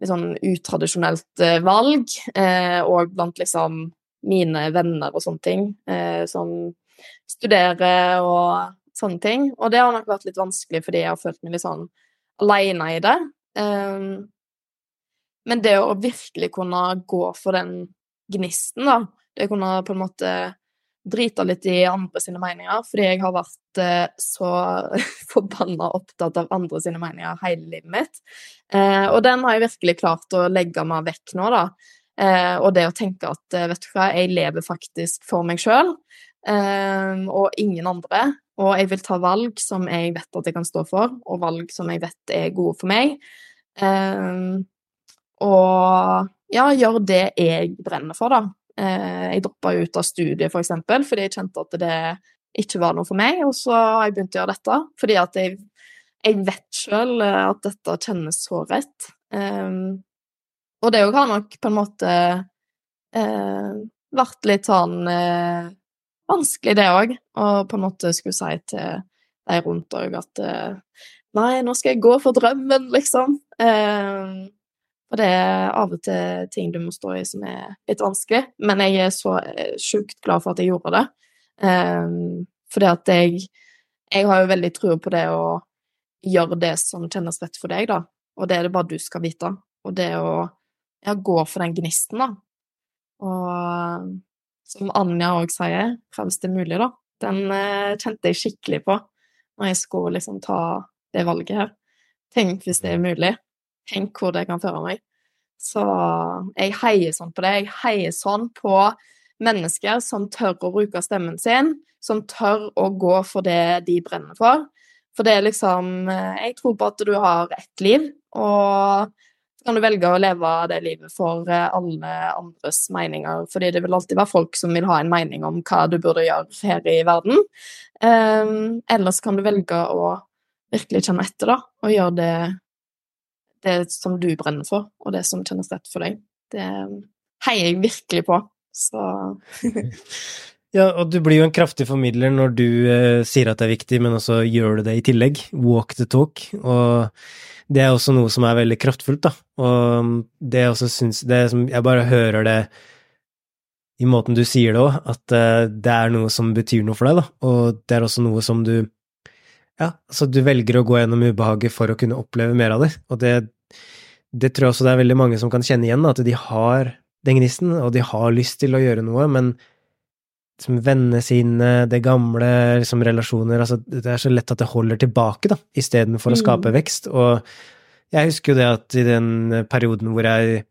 litt sånn utradisjonelt eh, valg, eh, og blant liksom mine venner og sånne ting, eh, som studerer og sånne ting. Og det har nok vært litt vanskelig fordi jeg har følt meg litt sånn aleine i det. Eh, men det å virkelig kunne gå for den gnisten, da, det å kunne på en måte drite litt i andre sine meninger, fordi jeg har vært eh, så forbanna opptatt av andre sine meninger hele livet mitt. Eh, og den har jeg virkelig klart å legge meg vekk nå, da. Eh, og det å tenke at eh, vet du hva, jeg lever faktisk for meg sjøl, eh, og ingen andre. Og jeg vil ta valg som jeg vet at jeg kan stå for, og valg som jeg vet er gode for meg. Eh, og ja, gjør det jeg brenner for, da. Eh, jeg droppa ut av studiet, for eksempel, fordi jeg kjente at det ikke var noe for meg, og så har jeg begynt å gjøre dette fordi at jeg, jeg vet sjøl at dette kjennes så rett. Um, og det òg har nok på en måte eh, vært litt sånn eh, vanskelig, det òg, å på en måte skulle si til de rundt òg at eh, Nei, nå skal jeg gå for drømmen, liksom. Eh, og det er av og til ting du må stå i som er litt vanskelig, men jeg er så eh, sjukt glad for at jeg gjorde det. Um, fordi at jeg Jeg har jo veldig tro på det å gjøre det som kjennes rett for deg, da. Og det er det bare du skal vite. Og det å ja, gå for den gnisten, da. Og som Anja òg sier, fremst det mulig, da. Den eh, kjente jeg skikkelig på når jeg skulle liksom ta det valget her. Tenk hvis det er mulig. Tenk hvor det kan føre meg. Så jeg heier sånn på det. Jeg heier sånn på mennesker som tør å bruke stemmen sin, som tør å gå for det de brenner for. For det er liksom Jeg tror på at du har ett liv, og så kan du velge å leve det livet for alle andres meninger, fordi det vil alltid være folk som vil ha en mening om hva du burde gjøre her i verden. Um, ellers kan du velge å virkelig kjenne etter, da, og gjøre det, det som du brenner for, og det som kjennes rett for deg. Det heier jeg virkelig på. Så Ja, og du blir jo en kraftig formidler når du eh, sier at det er viktig, men også gjør du det i tillegg. Walk the talk. Og det er også noe som er veldig kraftfullt, da. Og det jeg også syns det som Jeg bare hører det i måten du sier det òg, at eh, det er noe som betyr noe for deg, da. Og det er også noe som du Ja, altså du velger å gå gjennom ubehaget for å kunne oppleve mer av det. Og det, det tror jeg også det er veldig mange som kan kjenne igjen, at de har den gnisten, og de har lyst til å gjøre noe, men liksom vennene sine, det gamle, liksom relasjoner Altså, det er så lett at det holder tilbake, da, istedenfor å skape mm. vekst. Og jeg husker jo det at i den perioden hvor jeg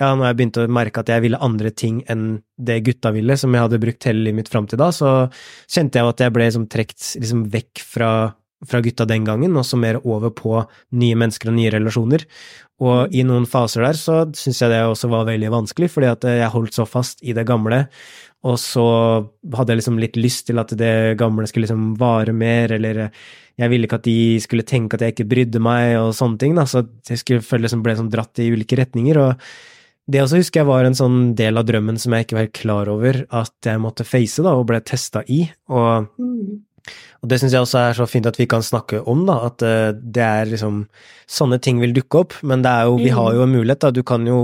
ja, når jeg begynte å merke at jeg ville andre ting enn det gutta ville, som jeg hadde brukt hele livet mitt fram til da, så kjente jeg at jeg ble liksom trukket liksom vekk fra, fra, gutta den gangen, og så mer over på nye mennesker og nye relasjoner. Og i noen faser der så syns jeg det også var veldig vanskelig, fordi at jeg holdt så fast i det gamle, og så hadde jeg liksom litt lyst til at det gamle skulle liksom vare mer, eller jeg ville ikke at de skulle tenke at jeg ikke brydde meg, og sånne ting, da, så jeg skulle føle liksom ble sånn dratt i ulike retninger. og det også husker jeg var en sånn del av drømmen som jeg ikke var helt klar over at jeg måtte face, da, og ble testa i. Og, mm. Og det syns jeg også er så fint at vi kan snakke om, da, at uh, det er liksom Sånne ting vil dukke opp, men det er jo, vi har jo en mulighet, da. Du kan jo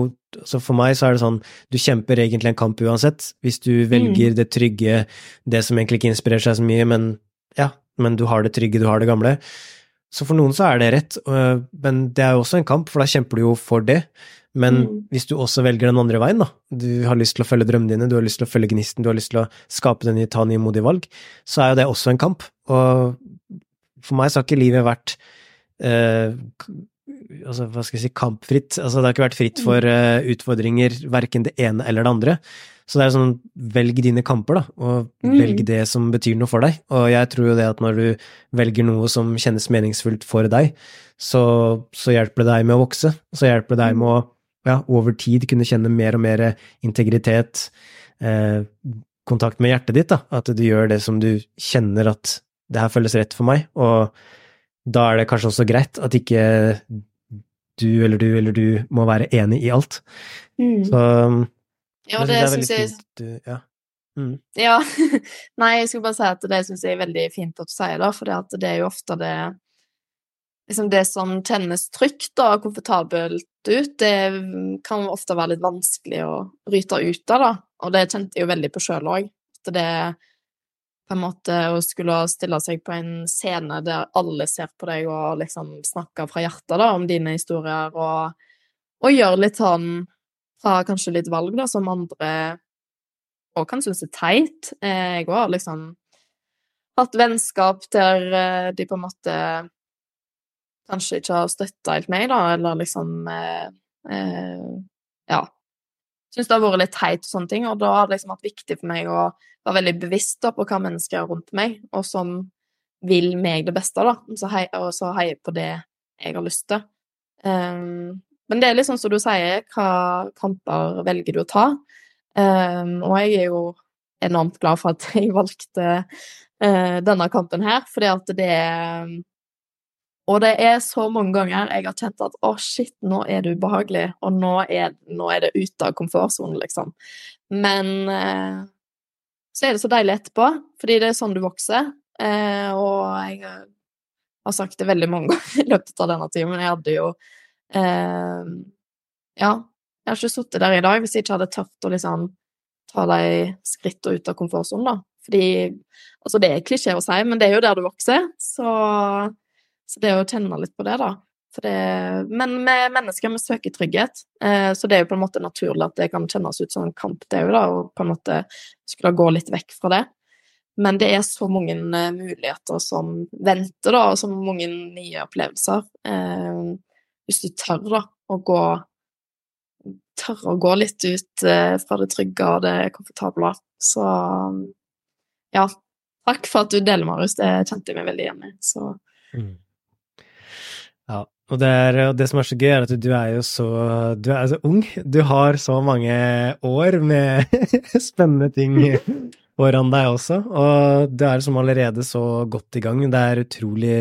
så For meg så er det sånn, du kjemper egentlig en kamp uansett. Hvis du velger mm. det trygge, det som egentlig ikke inspirerer seg så mye, men ja, men du har det trygge, du har det gamle. Så for noen så er det rett, men det er jo også en kamp, for da kjemper du jo for det. Men mm. hvis du også velger den andre veien, da, du har lyst til å følge drømmene dine, du har lyst til å følge gnisten, du har lyst til å skape den, ta nye modige valg, så er jo det også en kamp. Og for meg så har ikke livet vært eh, altså, hva skal jeg si, kampfritt. Altså, det har ikke vært fritt for uh, utfordringer, verken det ene eller det andre. Så det er sånn, velg dine kamper, da, og mm. velg det som betyr noe for deg. Og jeg tror jo det at når du velger noe som kjennes meningsfullt for deg, så, så hjelper det deg med å vokse. Så hjelper det deg med å ja, over tid kunne kjenne mer og mer integritet, eh, kontakt med hjertet ditt, da. At du gjør det som du kjenner at det her føles rett for meg. Og da er det kanskje også greit at ikke du eller du eller du må være enig i alt. Mm. Så ja, det, det syns jeg du, ja. Mm. ja. Nei, jeg skulle bare si at det syns jeg er veldig fint at du sier det, for det er jo ofte det liksom det som kjennes trygt og komfortabelt ut, det kan ofte være litt vanskelig å bryte ut av, da. Og det kjente jeg jo veldig på sjøl òg. At det på en måte å skulle stille seg på en scene der alle ser på deg og liksom snakker fra hjertet da, om dine historier, og, og gjøre litt sånn fra kanskje litt valg da, som andre òg kan synes er teit. Jeg òg har liksom hatt vennskap der eh, de på en måte kanskje ikke har støtta helt meg, da, eller liksom eh, eh, Ja. Syns det har vært litt teit og sånne ting, og da har det liksom vært viktig for meg å være veldig bevisst da, på hva mennesker er rundt meg, og som vil meg det beste, da, og så heier på det jeg har lyst til. Um, men det er liksom som du sier, hva kamper velger du å ta? Um, og jeg er jo enormt glad for at jeg valgte uh, denne kampen her, fordi at det Og det er så mange ganger jeg har kjent at å, shit, nå er det ubehagelig, og nå er, nå er det ute av komfortsonen, liksom. Men eh, så er det så deilig etterpå, fordi det er sånn du vokser. Eh, og jeg har sagt det veldig mange ganger i løpet av denne timen. Jeg hadde jo eh, Ja, jeg har ikke sittet der i dag hvis jeg ikke hadde tørt å liksom ta de skrittene ut av komfortsonen, da. Fordi Altså, det er klisjé å si, men det er jo der du vokser, så, så det å kjenne litt på det, da. Det, men med mennesker vi søker trygghet, eh, så det er jo på en måte naturlig at det kan kjennes ut som en kamp, det òg, da, og på en måte skulle gå litt vekk fra det. Men det er så mange uh, muligheter som venter, da, og så mange nye opplevelser. Eh, hvis du tør, da, å gå Tørre å gå litt ut eh, fra det trygge og det komfortable. Så ja, takk for at du deler, Marius. Det kjente jeg meg veldig igjen i. Så mm. Ja, og det, er, og det, som er så gøy, er at du er jo så Du er så ung. Du har så mange år med spennende ting foran deg også, og du er som allerede så godt i gang. Det er utrolig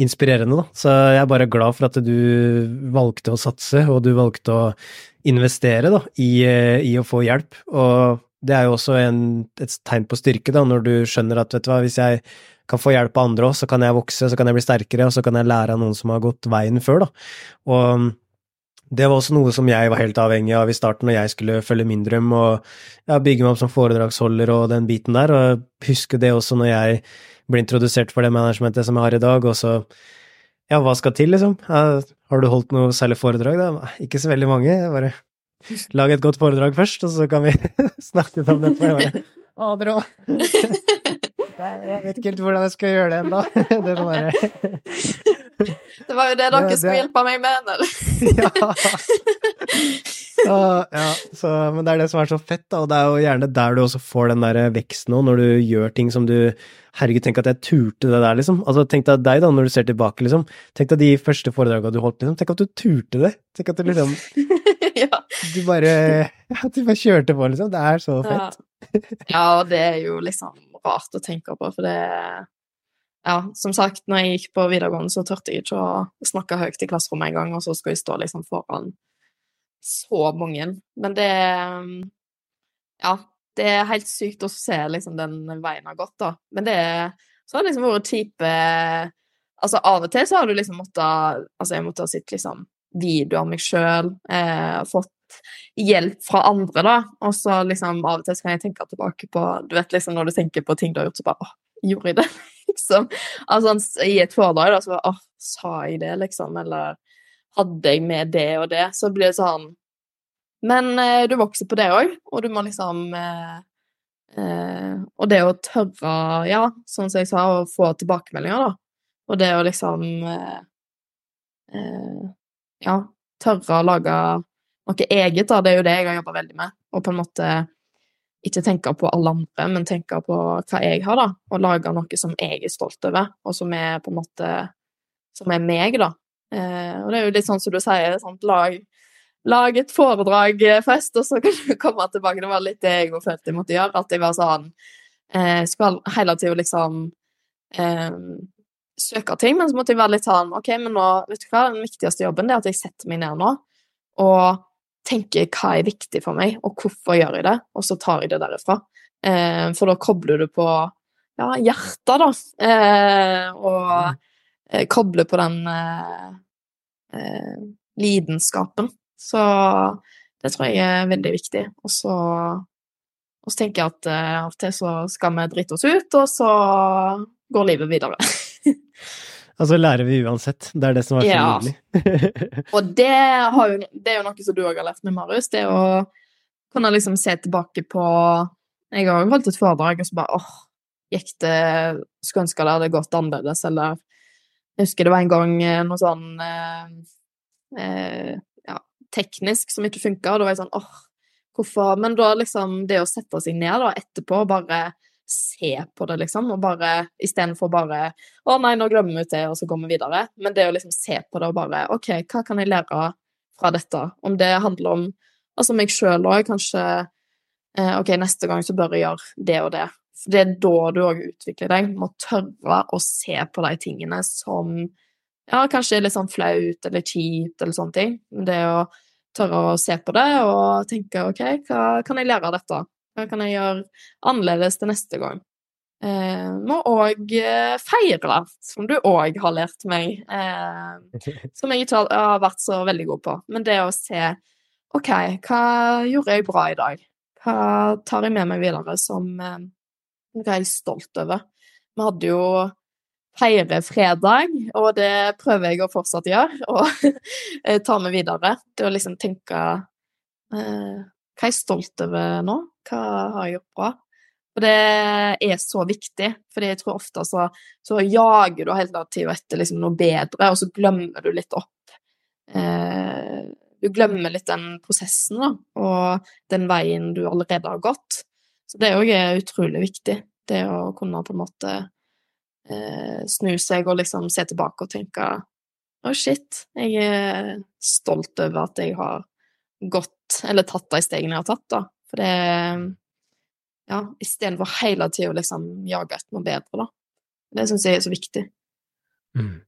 inspirerende, da. Så jeg er bare glad for at du valgte å satse, og du valgte å investere da, i, i å få hjelp. Og det er jo også en, et tegn på styrke, da, når du skjønner at vet du hva, hvis jeg kan få hjelp av andre òg, så kan jeg vokse, så kan jeg bli sterkere, og så kan jeg lære av noen som har gått veien før, da. Og det var også noe som jeg var helt avhengig av i starten når jeg skulle følge min drøm og ja, bygge meg opp som foredragsholder og den biten der, og huske det også når jeg ble introdusert for det managementet som jeg har i dag, og så ja, hva skal til, liksom? Har du holdt noe særlig foredrag, da? Ikke så veldig mange, bare lag et godt foredrag først, og så kan vi snakke litt om det etterpå. Å, bra. Jeg vet ikke helt hvordan jeg skal gjøre det ennå. Det er bare det var jo det dere det, skulle hjelpe meg med. ja. ja, ja så, men det er det som er så fett, da, og det er jo gjerne der du også får den der veksten òg, når du gjør ting som du Herregud, tenk at jeg turte det der, liksom. Altså, tenk deg deg, da, når du ser tilbake, liksom. Tenk deg de første foredragene du holdt, liksom. Tenk at du turte det. Tenk at du liksom ja. Du bare Ja, du bare kjørte på, liksom. Det er så fett. Ja. ja, og det er jo liksom rart å tenke på, for det ja, som sagt, når jeg gikk på videregående, så turte jeg ikke å snakke høyt i klasserommet engang, og så skal jeg stå liksom foran så mange. Men det Ja, det er helt sykt å se liksom den veien har gått, da. Men det så har det liksom vært type Altså, av og til så har du liksom måttet Altså, jeg måtte ha sett liksom videoer av meg sjøl, eh, fått hjelp fra andre, da, og så liksom av og til så kan jeg tenke tilbake på Du vet liksom når du tenker på ting du har gjort, så bare Å, gjorde jeg det? Liksom. Altså i et foredrag, da, så bare åh, sa jeg det, liksom? Eller hadde jeg med det og det? Så blir det sånn Men eh, du vokser på det òg, og du må liksom eh, eh, Og det å tørre, ja, sånn som jeg sa, å få tilbakemeldinger, da. Og det å liksom eh, eh, Ja, tørre å lage noe eget, da. Det er jo det jeg har jobba veldig med. Og på en måte ikke tenke på alle andre, men tenke på hva jeg har, da. Og lage noe som jeg er stolt over, og som er på en måte Som er meg, da. Eh, og det er jo litt sånn som du sier, sant? Lag, lag et foredrag eh, først, og så kan du komme tilbake. Det var litt det jeg følte jeg måtte gjøre. At jeg var sånn eh, Skulle hele tida liksom eh, søke ting, men så måtte jeg være litt sånn OK, men nå, vet du hva, den viktigste jobben er at jeg setter meg ned nå og tenker hva er viktig for meg, og hvorfor gjør jeg det, og så tar jeg det derifra. Eh, for da kobler du på ja, hjertet, da, eh, og eh, kobler på den eh, eh, lidenskapen. Så det tror jeg er veldig viktig. Og så, og så tenker jeg at eh, av og til så skal vi drite oss ut, og så går livet videre. Altså lærer vi uansett. Det er det som er så ja. nydelig. og det, jo, det, er jo noe som du òg har lært med Marius. Det å kunne liksom se tilbake på Jeg har jo holdt et foredrag, og så bare åh, gikk det Skulle ønske det hadde gått annerledes, eller Jeg husker det var en gang eh, noe sånn eh, eh, ja, teknisk som ikke funka, og da var jeg sånn åh, hvorfor Men da liksom Det å sette seg ned da etterpå og bare se på det, liksom, og bare istedenfor bare 'Å nei, nå glemmer vi ut det, og så går vi videre'. Men det å liksom se på det og bare 'OK, hva kan jeg lære fra dette?' Om det handler om altså meg sjøl òg, kanskje eh, 'OK, neste gang så bør jeg gjøre det og det'. For det er da du òg utvikler deg. Må tørre å se på de tingene som ja, kanskje er litt sånn flaut eller kjipt eller sånne ting. Det å tørre å se på det og tenke OK, hva kan jeg lære av dette? Hva kan jeg gjøre annerledes til neste gang? Eh, må òg eh, feire, som du òg har lært meg, eh, som jeg ikke har vært så veldig god på. Men det å se OK, hva gjorde jeg bra i dag? Hva tar jeg med meg videre som eh, jeg er stolt over? Vi hadde jo feire fredag, og det prøver jeg å fortsatt gjøre, og eh, ta med videre. Det å liksom tenke eh, Hva er jeg stolt over nå? Hva har jeg gjort bra? Og det er så viktig, for jeg tror ofte så, så jager du hele tida etter liksom noe bedre, og så glemmer du litt opp eh, Du glemmer litt den prosessen, da, og den veien du allerede har gått. Så det òg er utrolig viktig, det å kunne på en måte eh, snu seg og liksom se tilbake og tenke å, oh shit, jeg er stolt over at jeg har gått, eller tatt de stegene jeg har tatt, da. For det Ja, istedenfor hele tida å liksom jage etter noe bedre, da. Det syns jeg er så viktig. Mm.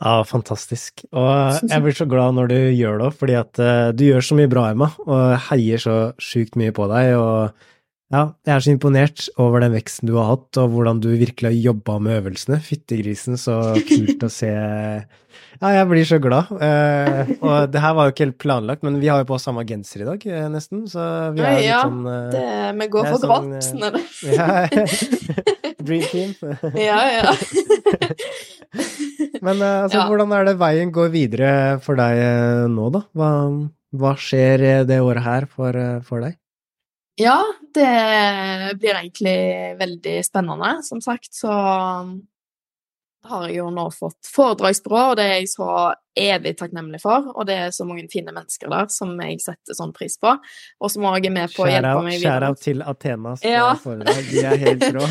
Ja, fantastisk. Og jeg blir så glad når du gjør det, fordi at uh, du gjør så mye bra, Emma, og heier så sjukt mye på deg. og ja, jeg er så imponert over den veksten du har hatt, og hvordan du virkelig har jobba med øvelsene. Fyttegrisen, så kult å se. Ja, jeg blir så glad. Uh, og det her var jo ikke helt planlagt, men vi har jo på samme genser i dag, uh, nesten, så vi er ja, litt sånn uh, det, vi går for sånn, grått. ja, Dream team. ja, ja. men altså, ja. hvordan er det veien går videre for deg nå, da? Hva, hva skjer det året her for, for deg? Ja, det blir egentlig veldig spennende. Som sagt så har jeg jo nå fått foredragsbyrå, og det er jeg så evig takknemlig for. Og det er så mange fine mennesker der som jeg setter sånn pris på, og som òg er med på å hjelpe meg videre. Shout-out til Athenas ja. foredrag, de er helt rå.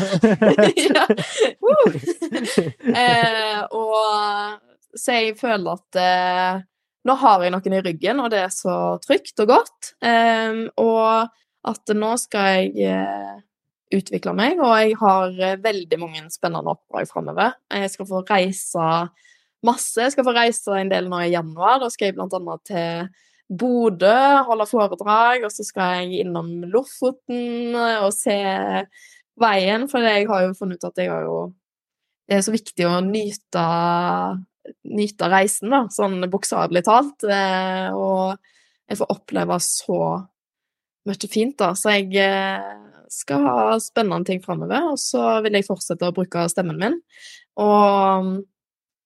eh, og så jeg føler at eh, nå har jeg noen i ryggen, og det er så trygt og godt. Eh, og at nå skal jeg eh, utvikle meg, og jeg har eh, veldig mange spennende oppdrag framover. Jeg skal få reise masse. Jeg skal få reise en del nå i januar. Da skal jeg annet til Bodø, holde foredrag, og så skal jeg innom Lofoten og se veien, for jeg har jo funnet ut at jeg har jo Det er så viktig å nyte, nyte reisen, da, sånn bokstavelig talt. Eh, og jeg får oppleve så mye fint, da. Så jeg eh, skal ha spennende ting framover, og så vil jeg fortsette å bruke stemmen min. Og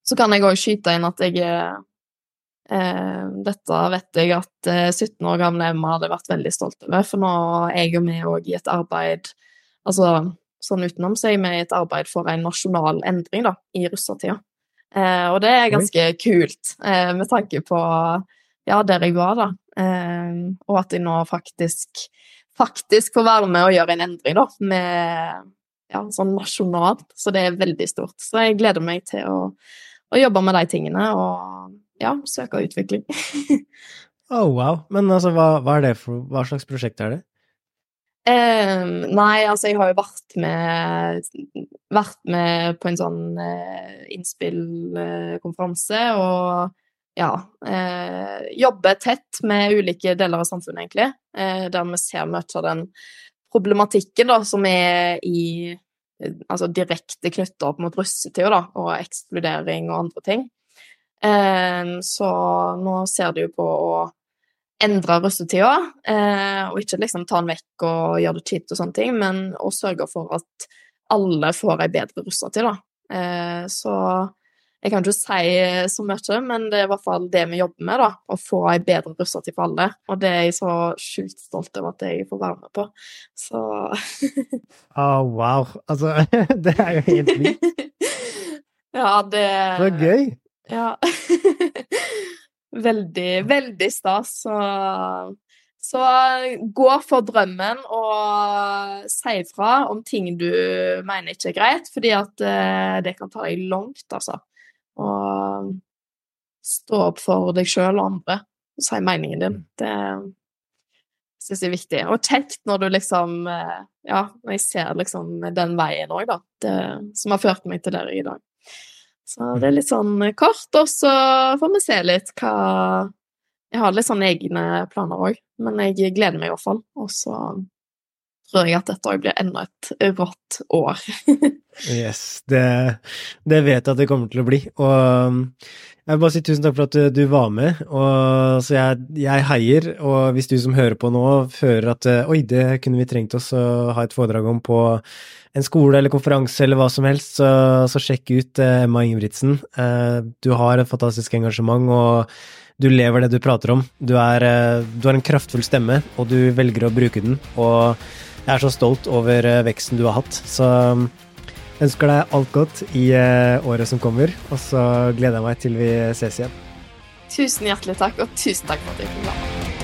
så kan jeg òg skyte inn at jeg eh, Dette vet jeg at eh, 17 år gamle Emma hadde vært veldig stolt over, for nå er jeg og vi òg i et arbeid Altså sånn utenom så er jeg med i et arbeid for en nasjonal endring, da, i russertida. Eh, og det er ganske Oi. kult, eh, med tanke på ja, der jeg var, da. Ehm, og at jeg nå faktisk, faktisk får være med og gjøre en endring, da, med ja, sånn nasjonalt. Så det er veldig stort. Så jeg gleder meg til å, å jobbe med de tingene og ja, søke utvikling. oh, wow. Men altså, hva, hva, det for Hva slags prosjekt er det? Um, nei, altså, jeg har jo vært med Vært med på en sånn uh, innspillkonferanse, uh, og ja, eh, jobber tett med ulike deler av samfunnet, egentlig. Eh, der vi ser mye av den problematikken da, som er i eh, Altså direkte knytta opp mot russetida, da, og ekskludering og andre ting. Eh, så nå ser de jo på å endre russetida, eh, og ikke liksom ta den vekk og gjøre det kjipt og sånne ting, men å sørge for at alle får ei bedre russetid, da. Eh, så jeg kan ikke si så mye, men det er i hvert fall det vi jobber med, da. Å få ei bedre russetid for alle. Og det er jeg så sjukt stolt over at jeg får være med på. Så oh, wow. Altså, det er jo helt vilt. ja, det Så gøy. Ja. veldig, veldig stas. Så så gå for drømmen og si fra om ting du mener ikke er greit, fordi at eh, det kan ta deg langt, altså. Og stå opp for deg sjøl og andre og si meningen din. Det syns jeg er viktig. Og kjekt når du liksom eh, Ja, når jeg ser liksom den veien òg, da. Det, som har ført meg til dere i dag. Så det er litt sånn kort, og så får vi se litt hva Jeg har litt sånne egne planer òg, men jeg gleder meg i hvert fall. Og så tror jeg at dette blir enda et rått år. yes, det, det, vet jeg at det kommer til å bli. Og um, jeg vil bare si tusen takk for at du, var med. Og, så jeg, jeg, heier, og hvis du som hører på nå føler at oi, det kunne vi trengt oss å ha et foredrag om på en skole eller konferanse eller hva som helst, så, så sjekk ut eh, Emma Ingebrigtsen. Eh, du har et fantastisk engasjement. og du lever det du prater om. Du, er, eh, du har en kraftfull stemme, og du velger å bruke den. Og jeg er så stolt over eh, veksten du har hatt. Så jeg ønsker deg alt godt i eh, året som kommer, og så gleder jeg meg til vi ses igjen. Tusen hjertelig takk, og tusen takk for at du kom.